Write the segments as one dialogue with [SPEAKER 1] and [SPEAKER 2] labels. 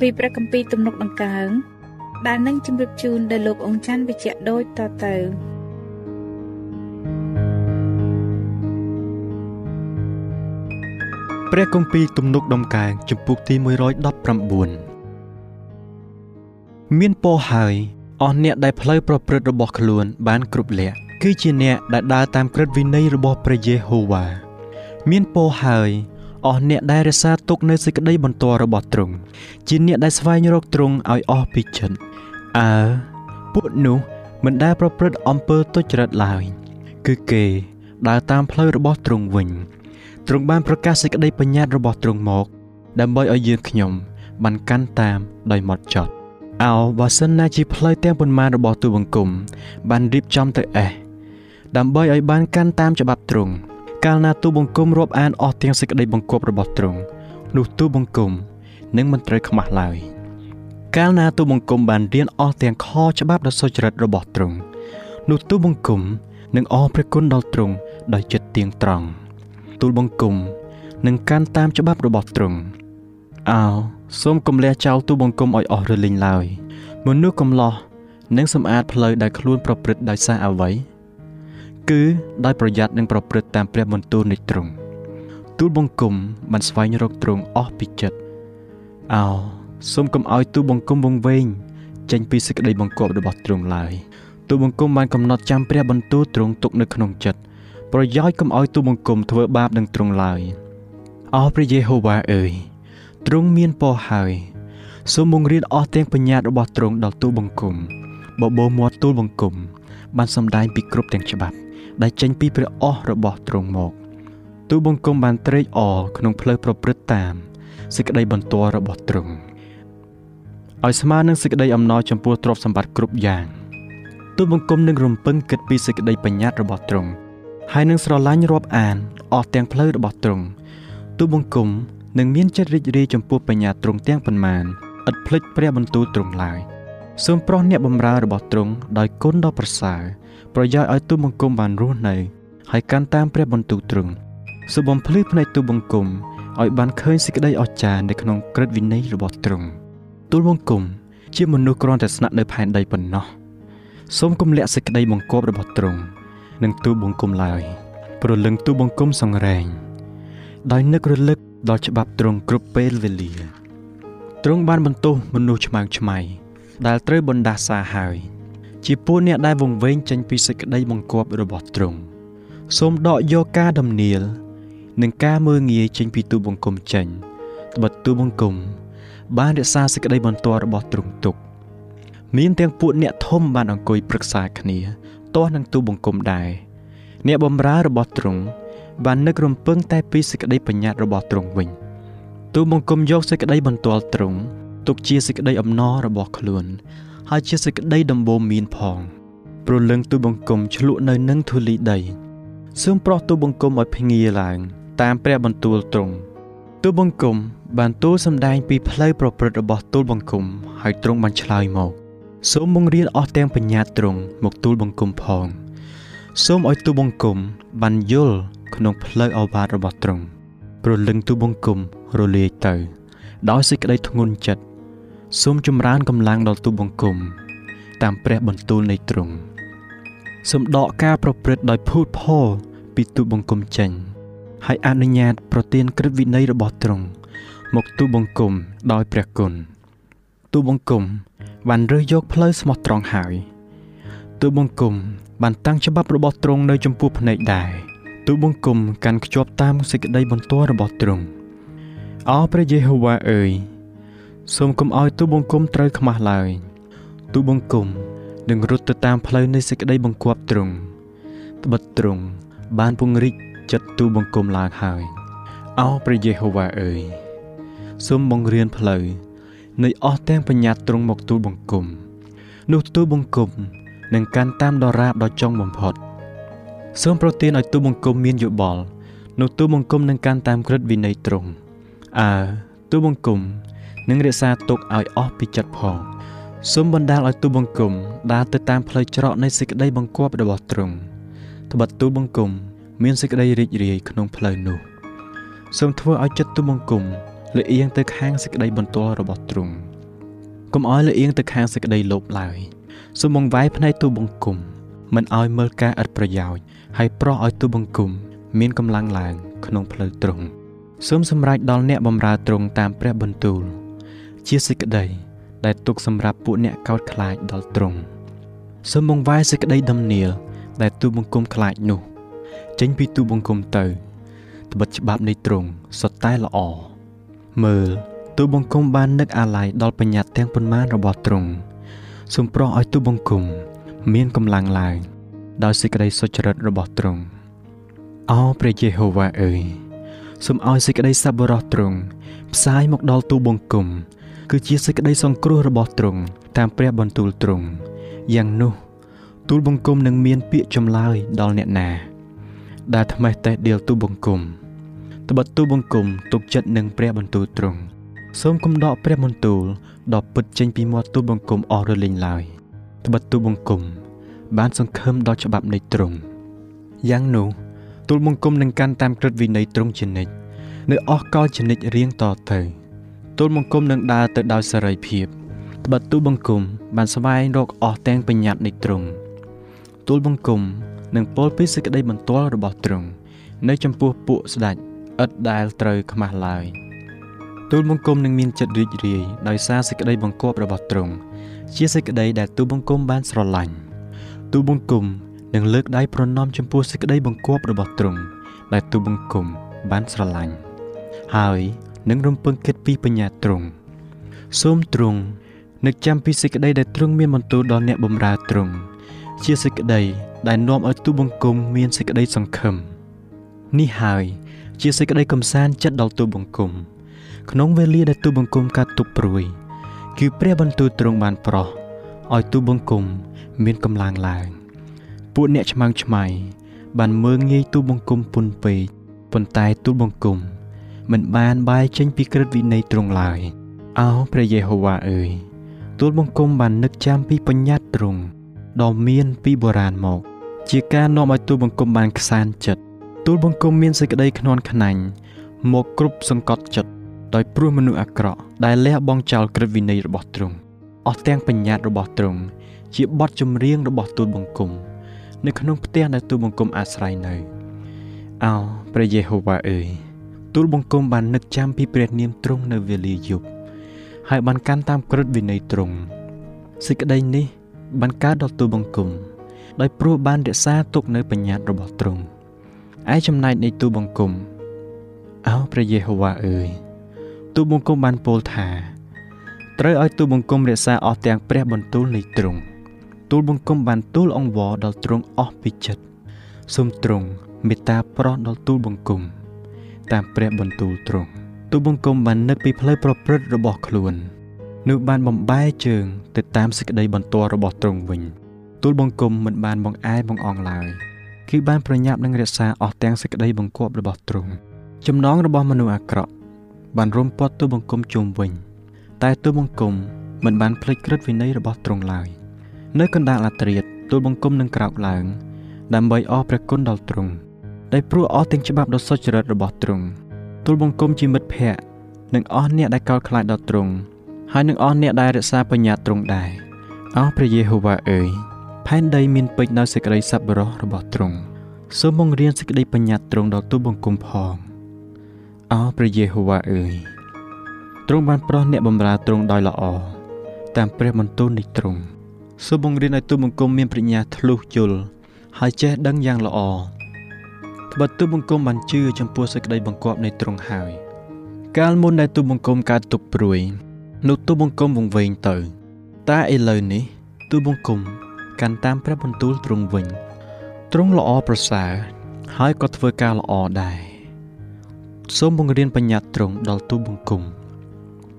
[SPEAKER 1] ពីព្រះគម្ពីរទំនុកដង្កើងដែលនឹងជម្រាបជូនដល់លោកអង្គច័ន្ទវិជ្ជៈដូចតទៅ
[SPEAKER 2] ព្រះគម្ពីរទំនុកដំកើងចំពុកទី119មានពរហើយអស់អ្នកដែលផ្លូវប្រព្រឹត្តរបស់ខ្លួនបានគ្រប់លក្ខគឺជាអ្នកដែលដើរតាមក្រឹតវិន័យរបស់ព្រះយេហូវ៉ាមានពរហើយ អស់អ្នកដែលរក្សាទុកនៅសេចក្តីបន្ទាល់របស់ទ្រង់ជាអ្នកដែលស្វែងរកទ្រង់ឲ្យអស់ពីចិត្តអើពួកនោះមិនដែលប្រព្រឹត្តអំពើទុច្ចរិតឡើយ គឺគេដើរតាមផ្លូវរបស់ទ្រង់វិញទ្រង់បានប្រកាសសេចក្តីបញ្ញត្តិរបស់ទ្រង់មក ដើម្បីឲ្យយើងខ្ញុំបានកាន់តាមដោយម៉ត់ចត់អោបើសិនណាជាផ្លូវទាំងប៉ុន្មានរបស់ទូបង្គំបានរៀបចំទៅអេះដើម្បីឲ្យបានកាន់តាមច្បាប់ទ្រង់ កាលណាទូបង្គំរាប់អានអស់ទាំងសេចក្តីបង្គាប់របស់ទ្រង់នោះទូបង្គំនឹងមិនត្រូវខ្មាស់ឡើយកាលណាទូបង្គំបានរៀនអស់ទាំងខច្បាប់ដ៏សុចរិតរបស់ទ្រង់នោះទូបង្គំនឹងអរព្រះគុណដល់ទ្រង់ដោយចិត្តទៀងត្រង់ទូលបង្គំនឹងកាន់តាមច្បាប់របស់ទ្រង់អោសូមកុំលះចោលទូបង្គំឲ្យអស់រលីងឡើយមនុស្សកំឡោះនឹងសម្អាតផ្លូវដែលខ្លួនប្រព្រឹត្តដោយសារអ្វី គឺដោយប្រយ័ត្ននិងប្រព្រឹត្តតាមព្រះបន្ទូលនៃទ្រង់ទូលបង្គំបានស្វែងរកទ្រង់អស់ពីចិត្តអោសូមកុំឲ្យទូលបង្គំវង្វេងចេញពីសេចក្តីបង្គាប់របស់ទ្រង់ឡើយទូលបង្គំបានកំណត់ចាំព្រះបន្ទូលទ្រង់ទុកនៅក្នុងចិត្តប្រយោជន៍កុំឲ្យទូលបង្គំធ្វើបាបនឹងទ្រង់ឡើយអោព្រះយេហូវ៉ាអើយទ្រង់មានពរហើយសូមបង្រៀនអស់ទាំងបញ្ញត្តិរបស់ទ្រង់ដល់ទូលបង្គំបបោមាត់ទូលបង្គំបានសម្ដែងពីគ្រប់ទាំងច្បាប់ ដែលចេញពីព្រះអស់របស់ទ្រង់មកទូបង្គំបានត្រេកអរក្នុងផ្លូវប្រព្រឹត្តតាមសេចក្តីបន្ទាល់របស់ទ្រង់ឲ្យស្មើនឹងសេចក្តីអំណរចំពោះទ្រព្យសម្បត្តិគ្រប់យ៉ាងទូបង្គំនឹងរំពឹងគិតពីសេចក្តីបញ្ញត្តិរបស់ទ្រង់ហើយនឹងស្រឡាញ់រាប់អានអស់ទាំងផ្លូវរបស់ទ្រង់ទូបង្គំនឹងមានចិត្តរីករាយចំពោះបញ្ញាទ្រង់ទាំងប៉ុន្មានឥតភ្លេចព្រះបន្ទូលទ្រង់ឡើយសូមប្រោះអ្នកបម្រើរបស់ទ្រង់ដោយគុណដ៏ប្រសើរ ប្រយោជន៍ឲ្យទូបង្គំបានរស់នៅហើយកាន់តាមព្រះបន្ទូលទ្រង់សូមបំភ្លឺភ្នែកទូបង្គំឲ្យបានឃើញសេចក្តីអស្ចារ្យនៅក្នុងក្រឹតវិន័យរបស់ទ្រង់ទូលបង្គំជាមនុស្សគ្រាន់តែស្នាក់នៅផែនដីប៉ុណ្ណោះសូមគំលាក់សេចក្តីបង្គាប់របស់ទ្រង់នឹងទូបង្គំឡើយព្រលឹងទូបង្គំសង្រេងដោយនឹករលឹកដល់ច្បាប់ទ្រង់គ្រប់ពេលវេលាទ្រង់បានបន្ទោសមនុស្សឆ្មើងឆ្មៃដែលត្រូវបណ្ដាសាហើយ ជាពួកអ្នកដែលវង្វេងចេញពីសេចក្តីបង្គាប់របស់ទ្រង់សូមដកយកការដំណៀលនិងការមើងងាយចេញពីទូបង្គំចេញត្បិតទូបង្គំ បានរក្សាសេចក្តីបន្ទាល់របស់ទ្រង់ទុក មានទាំងពួកអ្នកធំបានអង្គុយប្រឹក្សាគ្នាទាស់នឹងទូបង្គំដែរអ្នកបម្រើរបស់ទ្រង់បាននឹករំពឹងតែពីសេចក្តីបញ្ញត្តិរបស់ទ្រង់វិញទូបង្គំយកសេចក្តីបន្ទាល់ទ្រង់ទុកជាសេចក្តីអំណររបស់ខ្លួន ហើយជាសេចក្តីដំបូងមានផងព្រលឹងទូបង្គំឆ្លក់នៅនឹងធូលីដីសូមប្រោះទូបង្គំឲ្យភ្ងាឡើងតាមព្រះបន្ទូលទ្រង់ទូបង្គំបានទូលសម្ដែងពីផ្លូវប្រព្រឹត្តរបស់ទូលបង្គំហើយទ្រង់បានឆ្លើយមកសូមបង្រៀនអស់ទាំងបញ្ញាទ្រង់មកទូលបង្គំផងសូមឲ្យទូលបង្គំបានយល់ក្នុងផ្លូវអវាទរបស់ទ្រង់ព្រលឹងទូលបង្គំរលាយទៅ ដោយសេចក្តីធ្ងន់ចិត្ត សូមចម្រើនកម្លាំងដល់ទូលបង្គំ តាមព្រះបន្ទូលនៃទ្រង់សូមដកការប្រព្រឹត្តដោយភូតផលពីទូលបង្គំចេញហើយអនុញ្ញាត ប្រទានក្រឹតវិន័យរបស់ទ្រង់មកទូលបង្គំដោយព្រះគុណទូលបង្គំបានរើសយកផ្លូវស្មោះត្រង់ហើយទូលបង្គំបានតាំងច្បាប់របស់ទ្រង់នៅចំពោះភ្នែកដែរទូលបង្គំកាន់ខ្ជាប់តាមសេចក្តីបន្ទាល់របស់ទ្រង់អោព្រះយេហូវ៉ាអើយ សូមកុំឲ្យទូលបង្គំត្រូវខ្មាស់ឡើយទូលបង្គំនឹងរត់ទៅតាមផ្លូវនៃសេចក្តីបង្គាប់ទ្រង់ត្បិតទ្រង់បានពង្រីកចិត្តទូលបង្គំឡើងហើយអោព្រះយេហូវ៉ាអើយសូមបង្រៀនផ្លូវនៃអស់ទាំងបញ្ញត្តិទ្រង់មកទូលបង្គំនោះទូលបង្គំនឹងកាន់តាមដរាបដល់ចុងបំផុតសូមប្រទានឲ្យទូលបង្គំមានយោបល់នោះទូលបង្គំនឹងកាន់តាមក្រឹតវិន័យទ្រង់អើទូលបង្គំ នឹងរក្សាទុកឲ្យអស់ពីចិត្តផងសូមបណ្ដាលឲ្យទូលបង្គំដើរទៅតាមផ្លូវច្រកនៃសេចក្តីបង្គាប់របស់ទ្រង់ត្បិតទូលបង្គំ មានសេចក្តីរីករាយក្នុងផ្លូវនោះសូមធ្វើឲ្យចិត្តទូលបង្គំលៀងទៅខាងសេចក្តីបន្ទាល់របស់ទ្រង់កុំឲ្យលៀងទៅខាងសេចក្តីលោភឡើយសូមបង្វែរភ្នែកទូបង្គំមិនឲ្យមើលការឥតប្រយោជន៍ហើយប្រោះឲ្យទូបង្គំ មានកម្លាំងឡើង ក្នុងផ្លូវទ្រង់សូមសម្រេចដល់អ្នកបម្រើទ្រង់តាមព្រះបន្ទូល ជាសេចក្តីដែលទុកសម្រាប់ពួកអ្នកកោតខ្លាចដល់ទ្រង់សូមបង្វែរសេចក្តីដំណៀលដែលទូបង្គំខ្លាចនោះ ចេញពីទូបង្គំទៅត្បិតច្បាប់នៃទ្រង់សុទ្ធតែល្អមើលទូបង្គំបាននឹកអាល័យដល់បញ្ញត្តិទាំងប៉ុន្មានរបស់ទ្រង់សូមប្រោះឲ្យទូបង្គំមានកម្លាំងឡើងដោយសេចក្តីសុចរិតរបស់ទ្រង់អោព្រះយេហូវ៉ាអើយសូមឲ្យសេចក្តីសប្បុរសទ្រង់ផ្សាយមកដល់ទូបង្គំ គឺជាសេចក្តីសង្គ្រោះរបស់ទ្រង់តាមព្រះបន្ទូលទ្រង់យ៉ាងនោះទូលបង្គំនឹងមានពាក្យចម្លើយដល់អ្នកណាដែលថ្មេះតេះដៀលទូបង្គំត្បិតទូបង្គំទុកចិត្តនឹងព្រះបន្ទូលទ្រង់សូមកំដកព្រះបន្ទូលដ៏ពិតចេញពីមាត់ទូបង្គំអស់រលីងឡើយត្បិតទូបង្គំបានសង្ឃឹមដល់ច្បាប់នៃទ្រង់យ៉ាងនោះទូលបង្គំនឹងកាន់តាមក្រឹតវិន័យទ្រង់ជានិច្ចនៅអស់កលជានិច្ចរៀងតទៅ ទូលបង្គំនឹងដើរទៅដោយសេរីភាពត្បិតទូលបង្គំបានស្វែងរកអស់ទាំងបញ្ញត្តិនៃទ្រង់ទូលបង្គំនឹងពោលពីសេចក្តីបន្ទាល់របស់ទ្រង់នៅចំពោះពួកស្ដេចឥតដែលត្រូវខ្មាស់ឡើយទូលបង្គំនឹងមានចិត្តរីករាយដោយសារសេចក្តីបង្គាប់របស់ទ្រង់ជាសេចក្តីដែលទូលបង្គំបានស្រឡាញ់ទូលបង្គំនឹងលើកដៃប្រណម្យចំពោះសេចក្តីបង្គាប់របស់ទ្រង់ដែលទូលបង្គំបានស្រឡាញ់ហើយ នឹងរំពឹងគិតពីបញ្ញាទ្រង់សូមទ្រង់នឹកចាំពីសេចក្តីដែលទ្រង់មានបន្ទូលដល់អ្នកបម្រើទ្រង់ជាសេចក្តីដែលនាំឲ្យទូលបង្គំមានសេចក្តីសង្ឃឹមនេះហើយជាសេចក្តីកំសាន្តចិត្តដល់ទូបង្គំក្នុងវេលាដែលទូបង្គំកាត់ទុកព្រួយ គឺព្រះបន្ទូលទ្រង់បានប្រោះឲ្យទូបង្គំមានកម្លាំងឡើងពួកអ្នកឆ្មាំងឆ្មៃបានមើងងាយទូបង្គំពុនពេកប៉ុន្តែទូបង្គំ មិនបានបែរចេញពីក្រឹតវិន័យទ្រង់ឡើយអោព្រះយេហូវ៉ាអើយទូលបង្គំបាននឹកចាំពីបញ្ញត្តិទ្រង់ដ៏មានពីបុរាណមក ជាការនាំឲ្យទូលបង្គំបានខ្សានចិត្តទូលបង្គំមានសេចក្តីខ្នន់ខ្នាញ់មកគ្រប់សង្កត់ចិត្តដោយព្រោះមនុស្សអាក្រក់ដែលលះបង់ចោលក្រឹតវិន័យរបស់ទ្រង់អស់ទាំងបញ្ញត្តិរបស់ទ្រង់ជាបទចម្រៀងរបស់ទូលបង្គំនៅក្នុងផ្ទះដែលទូលបង្គំអាស្រ័យនៅអោព្រះយេហូវ៉ាអើយ ទូលបង្គំបាននឹកចាំពីព្រះនាមទ្រង់នៅវេលាយប់ហើយបានកាន់តាមក្រឹតវិន័យទ្រង់សេចក្តីនេះបានកើតដល់ទូលបង្គំដោយព្រោះបានរក្សាទុកនៅបញ្ញត្តិរបស់ទ្រង់ឯចំណែកនៃទូបង្គំអោព្រះយេហូវ៉ាអើយទូបង្គំបានពោលថាត្រូវឲ្យទូបង្គំរក្សាអស់ទាំងព្រះបន្ទូលនៃទ្រង់ទូលបង្គំបានទូលអង្វរដល់ទ្រង់អស់ពីចិត្តសូមទ្រង់មេត្តាប្រោះដល់ទូលបង្គំ តាមព្រះបន្ទូលទ្រង់ទូលបង្គំបាននឹកពីផ្លូវប្រព្រឹត្តរបស់ខ្លួននោះបានបំបែជើងទៅតាមសេចក្តីបន្ទាល់របស់ទ្រង់វិញទូលបង្គំមិនបានបង្អែបង្អង់ឡើយគឺបានប្រញាប់នឹងរក្សាអស់ទាំងសេចក្តីបង្គាប់របស់ទ្រង់ចំណងរបស់មនុស្សអាក្រក់បានរំពាត់ទូបង្គំជុំវិញ តែទូបង្គំមិនបានភ្លេចក្រឹតវិន័យរបស់ទ្រង់ឡើយនៅកណ្ដាលអាត្រិតទូលបង្គំនឹងក្រោកឡើង ដើម្បីអរព្រះគុណដល់ទ្រង់ ដែលព្រោះអស់ទាំងច្បាប់ដ៏សុចរិតរបស់ទ្រង់ទូលបង្គំជាមិត្តភក្តិនិងអស់អ្នកដែលកោតខ្លាចដល់ទ្រង់ហើយនឹងអស់អ្នកដែលរក្សាបញ្ញត្តិទ្រង់ដែរអោព្រះយេហូវ៉ាអើយផែនដីមានពេញដោយសេចក្តីសប្បុរសរបស់ទ្រង់សូមបង្រៀនសេចក្តីបញ្ញត្តិទ្រង់ដល់ទូលបង្គំផងអោព្រះយេហូវ៉ាអើយទ្រង់បានប្រោះអ្នកបម្រើទ្រង់ដោយល្អតាមព្រះបន្ទូលនៃទ្រង់សូមបង្រៀនឲ្យទូលបង្គំមានប្រាជ្ញាធ្លុះយល់ហើយចេះដឹងយ៉ាងល្អ ត្បិតទូលបង្គំបានជឿចំពោះសេចក្តីបង្គាប់នៃទ្រង់ហើយ កាលមុនដែលទូលបង្គំកើតទុកព្រួយនោះទូលបង្គំវង្វេងទៅតែឥឡូវនេះទូលបង្គំកាន់តាមព្រះបន្ទូលទ្រង់វិញទ្រង់ល្អប្រសើរហើយក៏ធ្វើការល្អដែរសូមបង្រៀនបញ្ញត្តិទ្រង់ដល់ទូលបង្គំ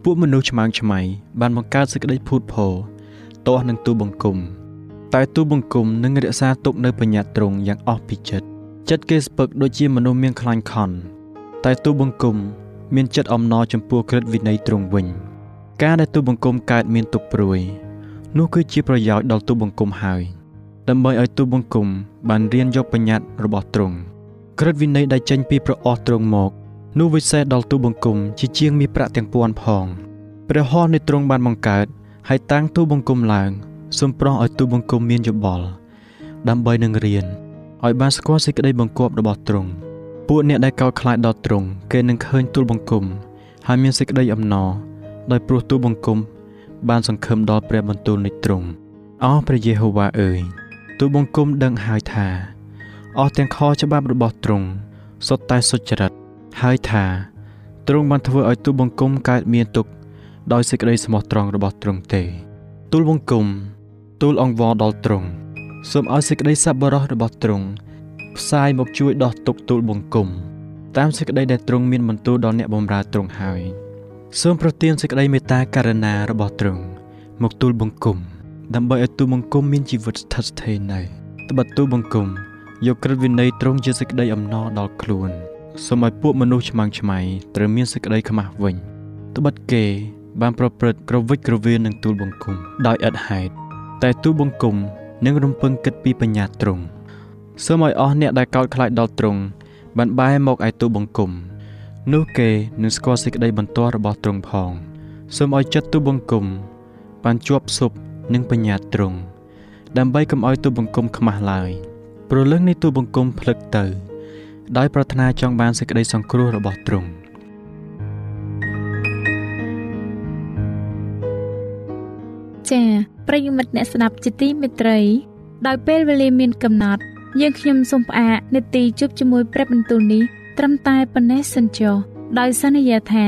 [SPEAKER 2] ពួកមនុស្សឆ្មើងឆ្មៃបានបង្កើតសេចក្តីភូតភរទាស់នឹងទូលបង្គំតែទូលបង្គំនឹងរក្សាទុកនៅបញ្ញត្តិទ្រង់យ៉ាងអស់ពីចិត្ត ចិត្តគេស្ពឹកដូចជាមនុស្សមានខ្លាញ់ខន់តែទូលបង្គំ មានចិត្តអំណរចំពោះក្រឹតវិន័យទ្រង់វិញ ការដែលទូលបង្គំកើតមានទុកព្រួយ នោះគឺជាប្រយោជន៍ដល់ទូលបង្គំហើយ ដើម្បីឲ្យទូលបង្គំ បានរៀនយកបញ្ញត្តិរបស់ទ្រង់ក្រឹតវិន័យដែលចេញពីព្រះអស់ទ្រង់មកនោះវិសេសដល់ទូលបង្គំជាជាងមានប្រាក់ទាំងពួនផងព្រះហស្ថនៃទ្រង់បានបង្កើតហើយតាំងទូលបង្គំឡើងសូមប្រោះឲ្យទូលបង្គំមានយោបល់ដើម្បីនឹងរៀន ឲ្យបានស្គាល់សេចក្តីបង្គាប់របស់ទ្រង់ពួកអ្នកដែលកោតខ្លាចដល់ទ្រង់គេនឹងឃើញទូលបង្គំហើយមានសេចក្តីអំណរដោយព្រោះទូលបង្គំ បានសង្ឃឹមដល់ព្រះបន្ទូលនៃទ្រង់អោព្រះយេហូវ៉ាអើយទូលបង្គំដឹងហើយថាអស់ទាំងខច្បាប់របស់ទ្រង់សុទ្ធតែសុចរិតហើយថាទ្រង់បានធ្វើឲ្យទូលបង្គំកើតមានទុក្ខដោយសេចក្តីស្មោះត្រង់របស់ទ្រង់ទេ ទូលបង្គំទូលអង្វរដល់ទ្រង់ សូមឲ្យសេចក្តីសប្បុរសរបស់ទ្រង់ផ្សាយមកជួយដោះទុក្ខទូលបង្គំតាមសេចក្តីដែលទ្រង់មានបន្ទូលដល់អ្នកបម្រើទ្រង់ហើយសូមប្រទានសេចក្តីមេត្តាករុណារបស់ទ្រង់មកទូលបង្គំដើម្បីឲ្យទូលបង្គំមានជីវិតស្ថិតស្ថេរនៅត្បិតទូលបង្គំយកក្រឹតវិន័យទ្រង់ជាសេចក្តីអំណរដល់ខ្លួនសូមឲ្យពួកមនុស្សឆ្មាំងឆ្មៃត្រូវមានសេចក្តីខ្មាស់វិញត្បិតគេ បានប្រព្រឹត្តក្រវិចក្រវាននឹងទូលបង្គំដោយឥតហេតុតែទូលបង្គំ នឹងរំពឹងគិតពីបញ្ញាទ្រង់សូមឲ្យអស់អ្នកដែលកោតខ្លាចដល់ទ្រង់បានបែរមកឯទូលបង្គំ នោះគេនឹងស្គាល់សេចក្តីបន្ទាល់របស់ទ្រង់ផងសូមឲ្យចិត្តទូលបង្គំបានជាប់ស៊ប់នឹងបញ្ញាទ្រង់ដើម្បីកុំឲ្យទូលបង្គំខ្មាស់ឡើយព្រលឹងនៃទូលបង្គំភ្លឹកទៅ ដោយប្រាថ្នាចង់បានសេចក្តីសង្គ្រោះរបស់ទ្រង់
[SPEAKER 1] ចា៎ ប្រិយមិត្តអ្នកស្ដាប់ជាទីមេត្រី ដោយពេលវេលាមានកំណត់ យើងខ្ញុំសូមផ្អាកនេតិជប់ជាមួយព្រះបន្ទូលនេះត្រឹមតែប៉ុណ្ណេះសិនចុះដោយសន្យាថា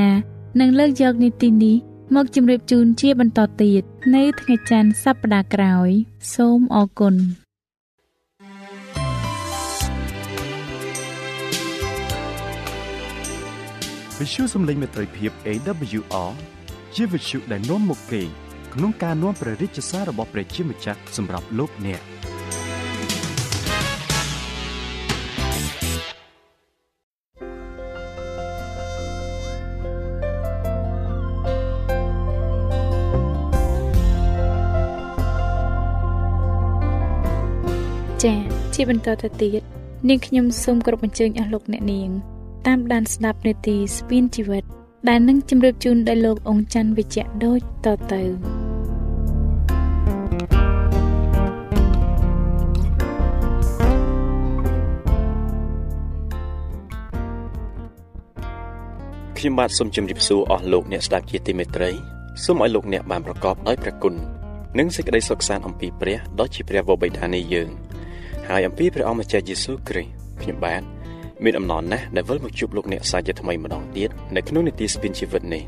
[SPEAKER 1] នឹងលើកយកនីតិនេះមកជម្រាបជូនជាបន្តទៀតនៅថ្ងៃច័ន្ទសប្តាហ៍ក្រោយ សូមអរគុណ
[SPEAKER 3] វិទ្យុសំឡេងមេត្រីភាព AWR ជាវិទ្យុដែលនាំមកពី ក្នុងការនាំព្រះរាជសាររបស់ព្រះជាម្ចាស់សម្រាប់លោកអ្នក
[SPEAKER 1] ចា៎ជាបន្តទៅទៀតនាងខ្ញុំសូមគោរពអញ្ជើញអស់លោកអ្នកនាង តាមដានស្ដាប់នាទីស្ពានជីវិតដែលនឹងជម្រាបជូនដល់លោកអង្ចាន់វិជ្ជៈដូចតទៅ
[SPEAKER 4] ខ្ញុំបាទសូមជម្រាបសួរអស់លោកអ្នកស្ដាប់ជាទីមេត្រីសូមឲ្យលោកអ្នកបានប្រកបដោយព្រះគុណនិងសេចក្តីសុខសាន្តអំពីព្រះដ៏ជាព្រះវរបិតានៃយើងហើយអំពីព្រះអង្គម្ចាស់យេស៊ូវគ្រីស្ទខ្ញុំបាទមានអំណរណាស់ដែលវិលមកជួបលោកអ្នកសាជាថ្មីម្ដងទៀតនៅក្នុងនីតិស្ પિ នជីវិតនេះ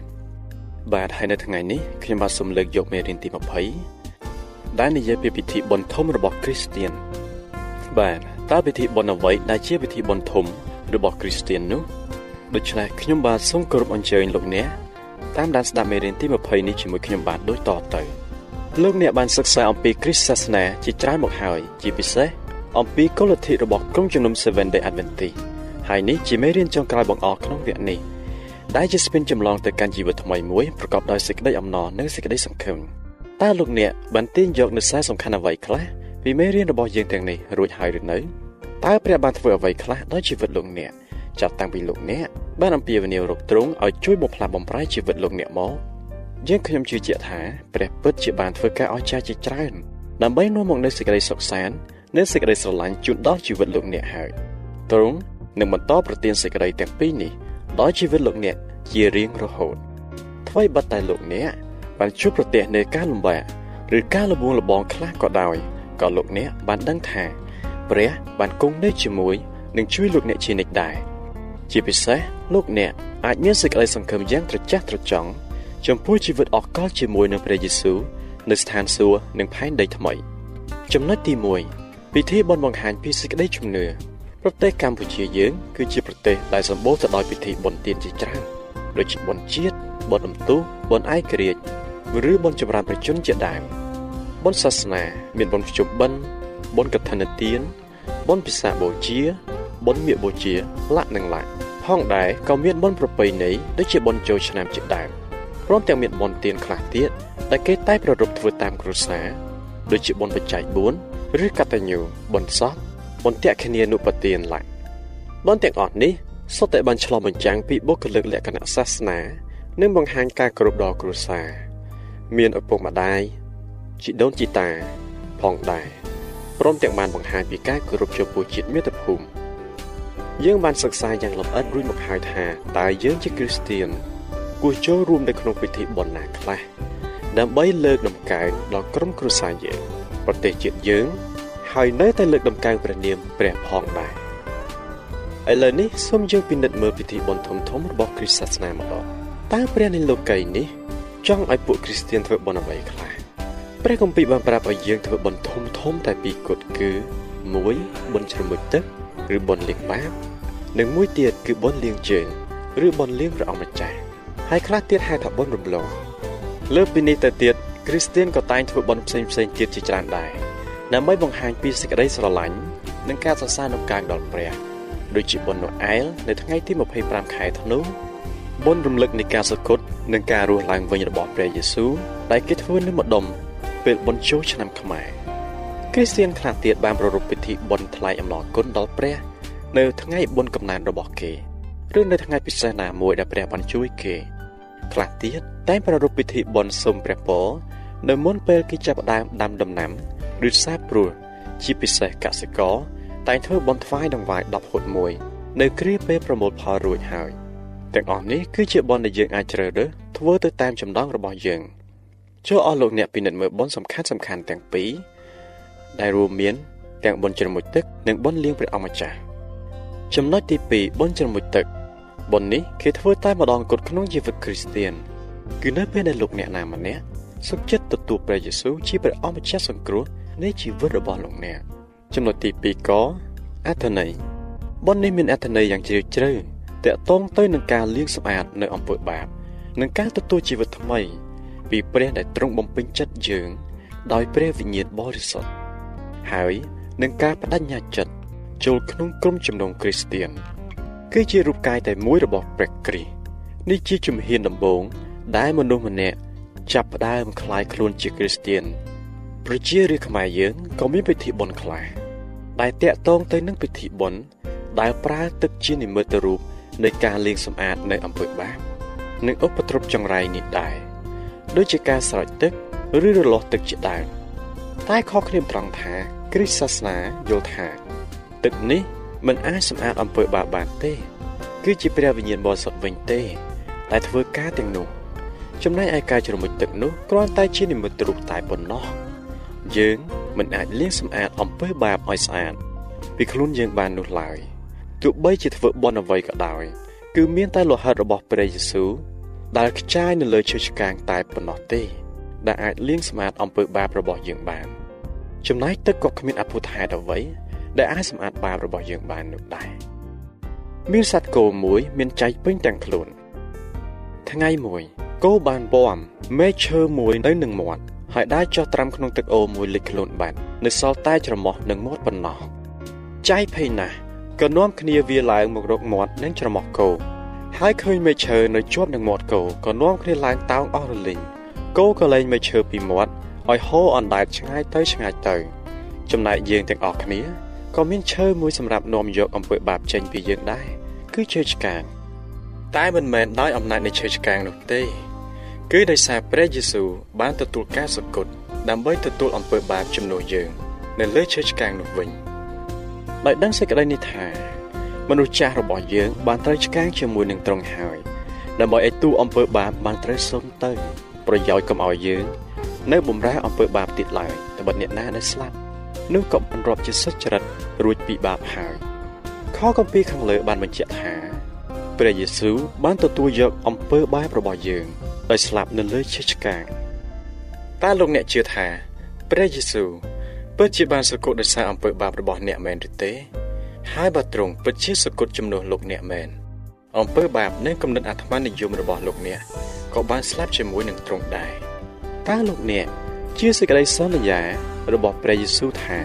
[SPEAKER 4] បាទហើយនៅថ្ងៃនេះខ្ញុំបាទសូមលើកយកមេរៀនទី20ដែលនិយាយពីពិធីបុណ្យធំរបស់គ្រីស្ទៀនបាទតើពិធីបុណ្យអ្វីដែលជាពិធីបុណ្យធំរបស់គ្រីស្ទៀននោះ ដូច្នេះខ្ញុំបាទសូមគោរពអញ្ជើញលោកអ្នកតាមដានស្ដាប់មេរៀនទី20នេះជាមួយខ្ញុំបាទដូចតទៅលោកអ្នកបានសិក្សាអំពីគ្រីស្ទសាសនាជាច្រើនមកហើយជាពិសេសអំពីគោលលទ្ធិរបស់ក្រុមជំនុំ Seven Day Adventist ហើយនេះជាមេរៀនចុងក្រោយបង្អស់ក្នុងវគ្គនេះ
[SPEAKER 2] ដែលជាស្ពានចម្លងទៅកាន់ជីវិតថ្មីមួយប្រកបដោយសេចក្តីអំណរនិងសេចក្តីសង្ឃឹមតើលោកអ្នកបានទាញយកនូវសារសំខាន់អ្វីខ្លះពីមេរៀនរបស់យើងទាំងនេះរួចហើយឬនៅតើព្រះបានធ្វើអ្វីខ្លះដល់ជីវិតលោកអ្នក ចាប់តាំងពីលោកអ្នកបានអំពាវនាវរកទ្រង់ឲ្យជួយបំផ្លាស់បំប្រែជីវិតលោកអ្នកមកយើងខ្ញុំជឿជាក់ថាព្រះពិតជាបានធ្វើការអស្ចារ្យជាច្រើនដើម្បីនាំមកនូវសេចក្តីសុខសាន្តនិងសេចក្តីស្រឡាញ់ជូនដល់ជីវិតលោកអ្នកហើយទ្រង់នឹងបន្តប្រទានសេចក្តីទាំងពីរនេះដល់ជីវិតលោកអ្នកជារៀងរហូតថ្មីបាត់តែលោកអ្នកបានជួបប្រទះនៅការលំបាកឬការលំងលបងខ្លះក៏ដោយក៏លោកអ្នកបានដឹងថា ព្រះបានគង់នៅជាមួយនិងជួយលោកអ្នកជានិច្ចដែរ ជាពិសេសលោកអ្នកអាចមានសេចក្តីសង្ឃឹមយ៉ាងត្រចះត្រចង់ចំពោះជីវិតអកលជាមួយនឹងព្រះយេស៊ូវនៅស្ថានសួគ៌និងផែនដីថ្មី ចំណុចទី1ពិធីបុណ្យបង្ហាញពីសេចក្តីជំនឿប្រទេសកម្ពុជាយើងគឺជាប្រទេសដែលសម្បូរទៅដោយពិធីបុណ្យទានជាច្រើនដូចជាបុណ្យជាតិបុណ្យរំទុះបុណ្យឯករាជ្យឬបុណ្យចម្រើនប្រជជនជាដើមបុណ្យសាសនា មានបុណ្យភ្ជុំបិណ្ឌបុណ្យកឋិនទានបុណ្យពិសាបូជា បុណ្យមាឃបូជាលក្ខនិងលក្ខផងដែរក៏មានបុណ្យប្រពៃណីដូចជាបុណ្យចូលឆ្នាំជាដើមព្រមទាំងមានបុណ្យទានខ្លះទៀតដែលគេតែប្រារព្ធធ្វើតាមគ្រួសារដូចជាបុណ្យបច្ច័យ4ឬកតញ្ញូបុណ្យសពបុណ្យតេខនានុបទានលក្ខបុណ្យទាំងអស់នេះសុទ្ធតែបានឆ្លុះបញ្ចាំងពីបុគ្គលិកលក្ខណៈសាសនា និងបង្ហាញការគោរពដល់គ្រួសារមានឪពុកម្ដាយជីដូនជីតាផងដែរព្រមទាំងបានបង្ហាញពីការគោរពចំពោះជាតិមាតុភូមិ យើងបានសិក្សាយ៉ាងលម្អិតរួចមកហើយថាតើយើងជាគ្រីស្ទៀនគួរចូលរួមនៅក្នុងពិធីបុណ្យណាខ្លះដើម្បីលើកតម្កើងដល់ក្រុមគ្រួសារយើងប្រទេសជាតិយើង ហើយនៅតែលើកតម្កើងព្រះនាមព្រះផងដែរឥឡូវនេះសូមយើងពិនិត្យមើលពិធីបុណ្យធំធំរបស់គ្រីស្ទសាសនាម្ដងតើព្រះនៃលោកីនេះ ចង់ឲ្យពួកគ្រីស្ទៀនធ្វើបុណ្យអ្វីខ្លះព្រះគម្ពីរបានប្រាប់ឲ្យយើងធ្វើបុណ្យធំធំតែពីរគត់គឺ1បុណ្យជ្រមុជទឹកឬបុណ្យលាងបាប និងមួយទៀតគឺបុណ្យលាងជើងឬបុណ្យលាងព្រះអង្គម្ចាស់ហើយខ្លះទៀតហៅថាបុណ្យរំលងលើពីនេះទៅទៀតគ្រីស្ទៀនក៏តែងធ្វើបុណ្យផ្សេងផ្សេងទៀតជាច្រើនដែរដើម្បីបង្ហាញពីសេចក្តីស្រឡាញ់និងការសរសើរនៅការដល់ព្រះដូចជាបុណ្យណូអែលនៅថ្ងៃទី25ខែធ្នូបុណ្យរំលឹកនៃការសគត់និងការរស់ឡើងវិញរបស់ព្រះយេស៊ូវដែលគេធ្វើនៅម្ដុំពេលបុណ្យចូលឆ្នាំខ្មែរគ្រីស្ទៀនខ្លះទៀតបានប្រារព្ធពិធីបុណ្យថ្លែងអំណរគុណដល់ព្រះ នៅថ្ងៃបុណ្យកំណើតរបស់គេឬនៅថ្ងៃពិសេសណាមួយដែលព្រះបានជួយគេខ្លះទៀតតែងប្រារព្ធពិធីបុណ្យសុំព្រះពរនៅមុនពេលគេចាប់ផ្ដើមដាំដំណាំឬសាបព្រោះជាពិសេសកសិករតែងធ្វើបុណ្យថ្វាយដង្វាយ10ហុតមួយនៅគ្រាពេលប្រមូលផលរួចហើយទាំងអស់នេះគឺជាបុណ្យដែលយើងអាចជ្រើសរើសធ្វើទៅតាមចំណង់របស់យើងចូលអស់លោកអ្នកពិនិត្យមើលបុណ្យសំខាន់សំខាន់ទាំងពីរដែលរួមមានទាំងបុណ្យជ្រមុជទឹកនិងបុណ្យលាងព្រះអង្គម្ចាស់ ចំណុចទី2បុណ្យជ្រមុជទឹកបុណ្យនេះគេធ្វើតែម្ដងគត់ក្នុងជីវិតគ្រីស្ទៀនគឺនៅពេលដែលលោកអ្នកណាម្នាក់សុខចិត្តទទួលព្រះយេស៊ូវជាព្រះអង្គម្ចាស់សង្គ្រោះនៃជីវិតរបស់លោកអ្នកចំណុចទី2កអត្ថន័យបុណ្យនេះមានអត្ថន័យយ៉ាងជ្រាលជ្រៅតកតងទៅនឹងការលាងសម្អាតនៅអំពើបាបនិងការទទួលជីវិតថ្មី ពីព្រះដែលទ្រង់បំពេញចិត្តយើង ដោយព្រះវិញ្ញាណបរិសុទ្ធហើយនឹងការបដិញ្ញាចិត្ត ចូលក្នុងក្រុមជំនុំគ្រីស្ទៀនគឺជារូបកាយតែមួយរបស់ព្រះគ្រីស្ទនេះជាជំហានដំបូងដែលមនុស្សម្នាក់ចាប់ផ្ដើមคลายខ្លួនជាគ្រីស្ទៀនប្រជារាស្ត្រខ្មែរយើងក៏មានពិធីបុណ្យខ្លះដែលតាក់ទងទៅនឹងពិធីបុណ្យដែលប្រើទឹកជានិមិត្តរូបនៃការលាងសម្អាតនៅអំពើបាបនិងឧបទ្រពចង្រៃនេះដែរដូចជាការស្រោចទឹកឬរលាស់ទឹកជាដើមតែខុសគ្នាត្រង់ថាគ្រិស្តសាសនាយល់ថា ទឹកនេះមិនអាចសម្អាតអំពើបាបបានទេ គឺជាព្រះវិញ្ញាណបរិសុទ្ធវិញទេដែលធ្វើការទាំងនោះចំណែកឯការជ្រមុជទឹកនោះគ្រាន់តែជានិមិត្តរូបតែប៉ុណ្ណោះយើងមិនអាចលាងសម្អាតអំពើបាបឲ្យស្អាតពីខ្លួនយើងបាននោះឡើយទោះបីជាធ្វើបុណ្យអ្វីក៏ដោយ គឺមានតែលោហិតរបស់ព្រះយេស៊ូវដែលខ្ចាយនៅលើឈើឆ្កាងតែប៉ុណ្ណោះទេ ដែលអាចលាងសម្អាតអំពើបាបរបស់យើងបានចំណែកទឹកក៏គ្មានអភូតហេតុអ្វី ដែលអាចសម្អាតបាបរបស់យើងបាននោះដែរមានសត្វគោមួយមានចែកពេញទាំងខ្លួន ថ្ងៃមួយគោបានពំមេឈើមួយនៅនឹងមាត់ហើយដើរចុះត្រាំក្នុងទឹកអូរមួយលិចខ្លួនបាត់នៅសល់តែច្រមុះនិងមាត់ប៉ុណ្ណោះចៃភ័យណាស់ក៏នាំគ្នាវាឡើងមករកមាត់និងច្រមុះគោហើយឃើញមេឈើនៅជាប់នឹងមាត់គោក៏នាំគ្នាឡើងតោងអស់រលីងគោក៏លែងមេឈើពីមាត់ឲ្យហូរអណ្ដែតឆ្ងាយទៅឆ្ងាយទៅ ចំណែកយើងទាំងអស់គ្នា ក៏មានឈើមួយសម្រាប់នាំយកអំពើបាបចេញពីយើងដែរគឺឈើឆ្កាង តែមិនមែនដោយអំណាចនៃឈើឆ្កាងនោះទេ គឺដោយសារព្រះយេស៊ូវបានទទួលការសគត់ដើម្បីទទួលអំពើបាបជំនួសយើង នៅលើឈើឆ្កាងនោះវិញដោយដឹងសេចក្តីនេះថាមនុស្សចាស់របស់យើងបានត្រូវឆ្កាងជាមួយនឹងទ្រង់ហើយដើម្បីឲ្យទូអំពើបាបបានត្រូវសុំទៅ ប្រយោជន៍កុំឲ្យយើង នៅបំរើអំពើបាបទៀតឡើយតែបើអ្នកណាដែលស្លាប់ នោះក៏បានរាប់ជាសុចរិតរួចពីបាបហើយខគម្ពីរខាងលើបានបញ្ជាក់ថាព្រះយេស៊ូវបានទទួលយកអំពើបាបរបស់យើងដោយស្លាប់នៅលើឈើឆ្កាងតើលោកអ្នកជឿថាព្រះយេស៊ូវពិតជាបានសគត់ដោយសារអំពើបាបរបស់អ្នកមែនឬទេហើយបើទ្រង់ពិតជាសគត់ជំនួសលោកអ្នកមែនអំពើបាបនិងគំនិតអាត្មានិយមរបស់លោកអ្នកក៏បានស្លាប់ជាមួយនឹងទ្រង់ដែរតើលោកអ្នកជឿសេចក្តីសន្យា របស់ព្រះយេស៊ូវថា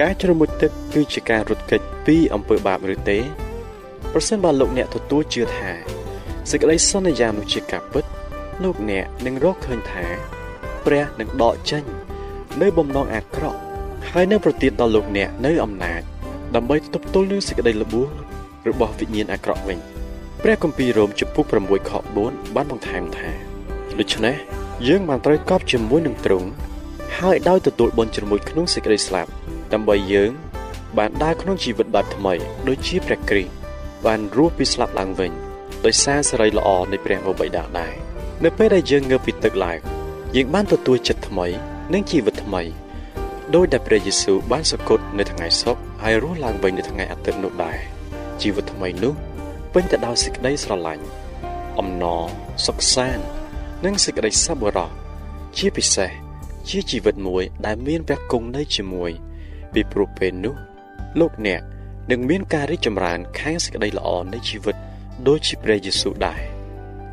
[SPEAKER 2] ការជ្រមុជទឹកគឺជាការរត់គេចពីអំពើបាបឬទេប្រសិនបើលោកអ្នកទទួលជឿថាសេចក្តីសន្យានោះជាការពិតលោកអ្នកនឹងរកឃើញថាព្រះនឹងដកចេញនៅបំណងអាក្រក់ហើយនឹងប្រទានដល់លោកអ្នកនៅអំណាចដើម្បីទប់ទល់នឹងសេចក្តីល្បួងរបស់វិញ្ញាណអាក្រក់វិញព្រះគម្ពីររ៉ូមជំពូក6ខ4បានបន្ថែមថាដូច្នេះយើងបានត្រូវកប់ជាមួយនឹងទ្រង់ ហើយដោយទទួលបុណ្យជ្រមុជក្នុងសេចក្តីស្លាប់ដើម្បីយើង បានដើរក្នុងជីវិតបែបថ្មី ដូចជាព្រះគ្រីស្ទបានរស់ពីស្លាប់ឡើងវិញដោយសារសេរីល្អនៃព្រះបិតាដែរនៅពេលដែលយើងងើបពីទឹកឡើងយើងបានទទួលចិត្តថ្មី និងជីវិតថ្មីដោយដែលព្រះយេស៊ូវបានសគត់នៅថ្ងៃសុក្រហើយរស់ឡើងវិញនៅថ្ងៃអាទិត្យនោះដែរជីវិតថ្មីនោះពេញទៅដោយសេចក្តីស្រឡាញ់អំណរសុខសាន្តនិងសេចក្តីសប្បុរសជាពិសេស ជាជីវិតមួយដែលមានព្រះគង់នៅជាមួយ ពីព្រោះពេលនោះ លោកអ្នកនឹងមានការរីកចម្រើនខាងសេចក្តីល្អនៃជីវិតដូចជាព្រះយេស៊ូវដែរ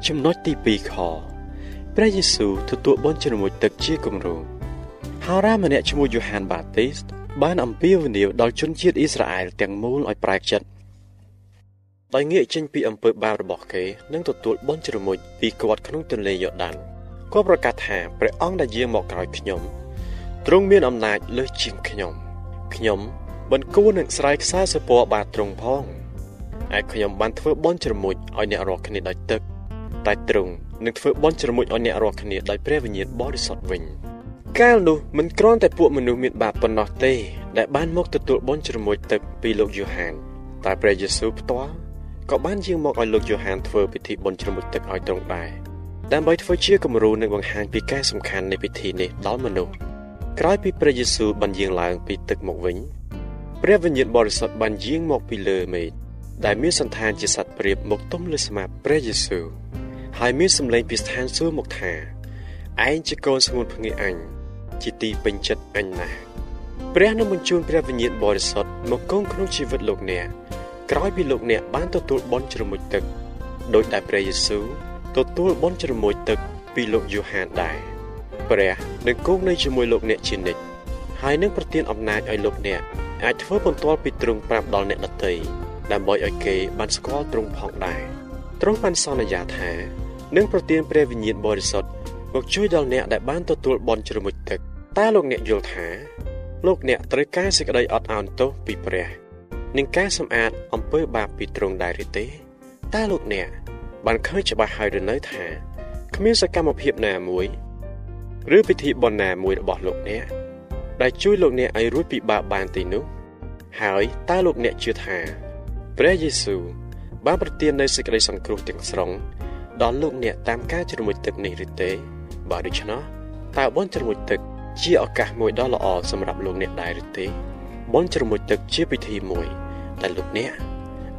[SPEAKER 2] ចំណុចទី2ខព្រះយេស៊ូវទទួលបុណ្យជ្រមុជទឹកជាគំរូហារ៉ាម្នាក់ឈ្មោះយូហានបាទីស្តបានអំពាវនាវដល់ជនជាតិអ៊ីស្រាអែលទាំងមូលឲ្យប្រែកចិត្តដោយងាកចេញពីអំពើបាបរបស់គេ និងទទួលបុណ្យជ្រមុជពីគាត់ក្នុងទន្លេយ៉ូដាន គាត់ប្រកាសថាព្រះអង្គដែលយាងមកក្រោយខ្ញុំទ្រង់មានអំណាចលើសជាងខ្ញុំខ្ញុំមិនគួរនឹងស្រែកខ្សែសពរបាទទ្រង់ផងឯខ្ញុំបានធ្វើបន់ជ្រមុជឲ្យអ្នករាល់គ្នាដោយទឹក តែទ្រង់នឹងធ្វើបន់ជ្រមុជឲ្យអ្នករាល់គ្នាដោយព្រះវិញ្ញាណបរិសុទ្ធវិញកាលនោះមិនគ្រាន់តែពួកមនុស្សមានបាបប៉ុណ្ណោះទេ ដែលបានមកទទួលបន់ជ្រមុជទឹកពីលោកយូហានតែព្រះយេស៊ូវផ្ទាល់ក៏បានយាងមកឲ្យលោកយូហានធ្វើពិធីបន់ជ្រមុជទឹកឲ្យទ្រង់ដែរ ដើម្បីធ្វើជាគំរូនិងបង្ហាញពីការសំខាន់នៃពិធីនេះដល់មនុស្សក្រោយពីព្រះយេស៊ូវបានយាងឡើងពីទឹកមកវិញព្រះវិញ្ញាណបរិសុទ្ធបានយាងមកពីលើមេឃដែលមានសន្តានជាសត្វព្រាបមកទុំលើស្មាព្រះយេស៊ូវហើយមានសម្លេងពីស្ថានសួគ៌មកថាឯងជាកូនស្ងួនភ្ងាអញជាទីពេញចិត្តអញណាស់ព្រះនឹងបញ្ជូនព្រះវិញ្ញាណបរិសុទ្ធមកគង់ក្នុងជីវិតលោកអ្នកក្រោយពីលោកអ្នកបានទទួលបន់ជ្រមុជទឹកដោយដែលព្រះយេស៊ូវ ទទួលបន់ជ្រមុជទឹកពីលោកយូហានដែរព្រះនឹងគង់នៅជាមួយលោកអ្នកជានិច្ចហើយនឹងប្រទានអំណាចឲ្យលោកអ្នកអាចធ្វើបន្ទាល់ពីទ្រង់ប្រាប់ដល់អ្នកដទៃដើម្បីឲ្យគេបានស្គាល់ទ្រង់ផងដែរទ្រង់បានសន្យាថានឹងប្រទានព្រះវិញ្ញាណបរិសុទ្ធមកជួយដល់អ្នកដែលបានទទួលបន់ជ្រមុជទឹកតើលោកអ្នកយល់ថាលោកអ្នកត្រូវការសេចក្តីអត់ឱនទោសពីព្រះ និងការសម្អាតអំពើបាបពីទ្រង់ដែរឬទេតើលោកអ្នក បានឃើញច្បាស់ហើយឬនៅថាគ្មានសកម្មភាពណាមួយឬពិធីបុណ្យណាមួយរបស់លោកអ្នកដែលជួយលោកអ្នកឲ្យរួចពីបាបបានទីនោះ ហើយតើលោកអ្នកជឿថាព្រះយេស៊ូវបានប្រទាននូវសេចក្តីសង្គ្រោះទាំងស្រុងដល់លោកអ្នកតាមការជ្រមុជទឹកនេះឬទេបើដូច្នោះតើបុណ្យជ្រមុជទឹកជាឱកាសមួយដ៏ល្អសម្រាប់លោកអ្នកដែរឬទេបុណ្យជ្រមុជទឹកជាពិធីមួយដែលលោកអ្នក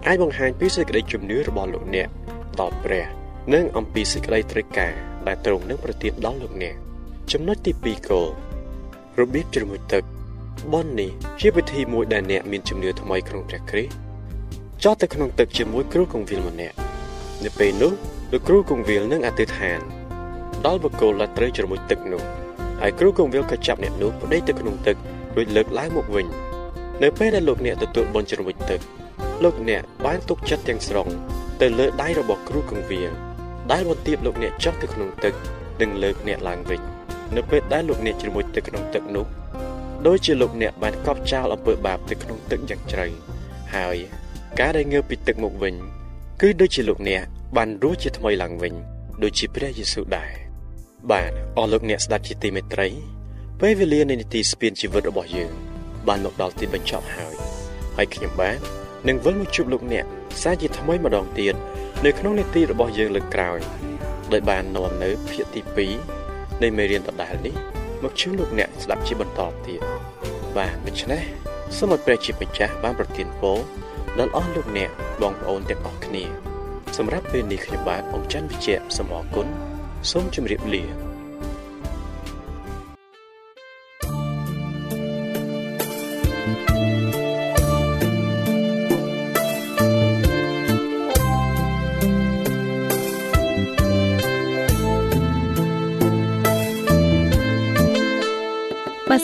[SPEAKER 2] អាចបង្ហាញពីសេចក្តីជំនឿរបស់លោកអ្នក ដល់ព្រះនិងអំពីសេចក្តីត្រូវការដែលទ្រង់នឹងប្រទានដល់លោកអ្នកចំណុចទី2គោលរបៀបជ្រមុជទឹកបន់នេះជាពិធីមួយដែលអ្នកមានជំនឿថ្មីក្នុងព្រះគ្រីស្ទចោះទៅក្នុងទឹកជាមួយគ្រូកងវិលម្នាក់នៅពេលនោះលោកគ្រូកងវិលនឹងអធិដ្ឋានដល់បុគ្គលដែលត្រូវជ្រមុជទឹកនោះហើយគ្រូកងវិលក៏ចាប់អ្នកនោះប្តេជ្ញាទៅក្នុងទឹករួចលើកឡើងមកវិញនៅពេលដែលលោកអ្នកទទួលបន់ជ្រមុជទឹកលោកអ្នកបានទុកចិត្តទាំងស្រុង
[SPEAKER 4] ទៅលើដៃរបស់គ្រូកង្វៀងដែលបន្ទាបលោកអ្នកចុះទៅក្នុងទឹកនិងលើកអ្នកឡើងវិញនៅពេលដែលលោកអ្នកជ្រមុជទៅក្នុងទឹកនោះដូចជាលោកអ្នកបានកប់ចោលអំពើបាបទៅក្នុងទឹកយ៉ាងជ្រៅហើយការដែលងើបពីទឹកមកវិញ គឺដូចជាលោកអ្នកបានរស់ជាថ្មីឡើងវិញ ដូចជាព្រះយេស៊ូវដែរបាទអស់លោកអ្នកស្ដាប់ជាទីមេត្រី ពេលវេលានៃនីតិស្ពានជីវិតរបស់យើង បានមកដល់ទីបញ្ចប់ហើយហើយខ្ញុំបាទនឹងវិលមកជួបលោកអ្នក សាជាថ្មីម្ដងទៀតនៅក្នុងនីតិរបស់យើងលើកក្រោយដោយបាននាំនៅភាគទី2នៃមេរៀនដដែលនេះមកជឿលោកអ្នកស្ដាប់ជាបន្តទៀតបាទដូច្នេះសូមឲ្យព្រះជាម្ចាស់បានប្រទានពរដល់អស់លោកអ្នកបងប្អូនទាំងអស់គ្នា សម្រាប់ពេលនេះខ្ញុំបាទអង្ចាន់វិជ្ជៈសូមអរគុណសូមជម្រាបលា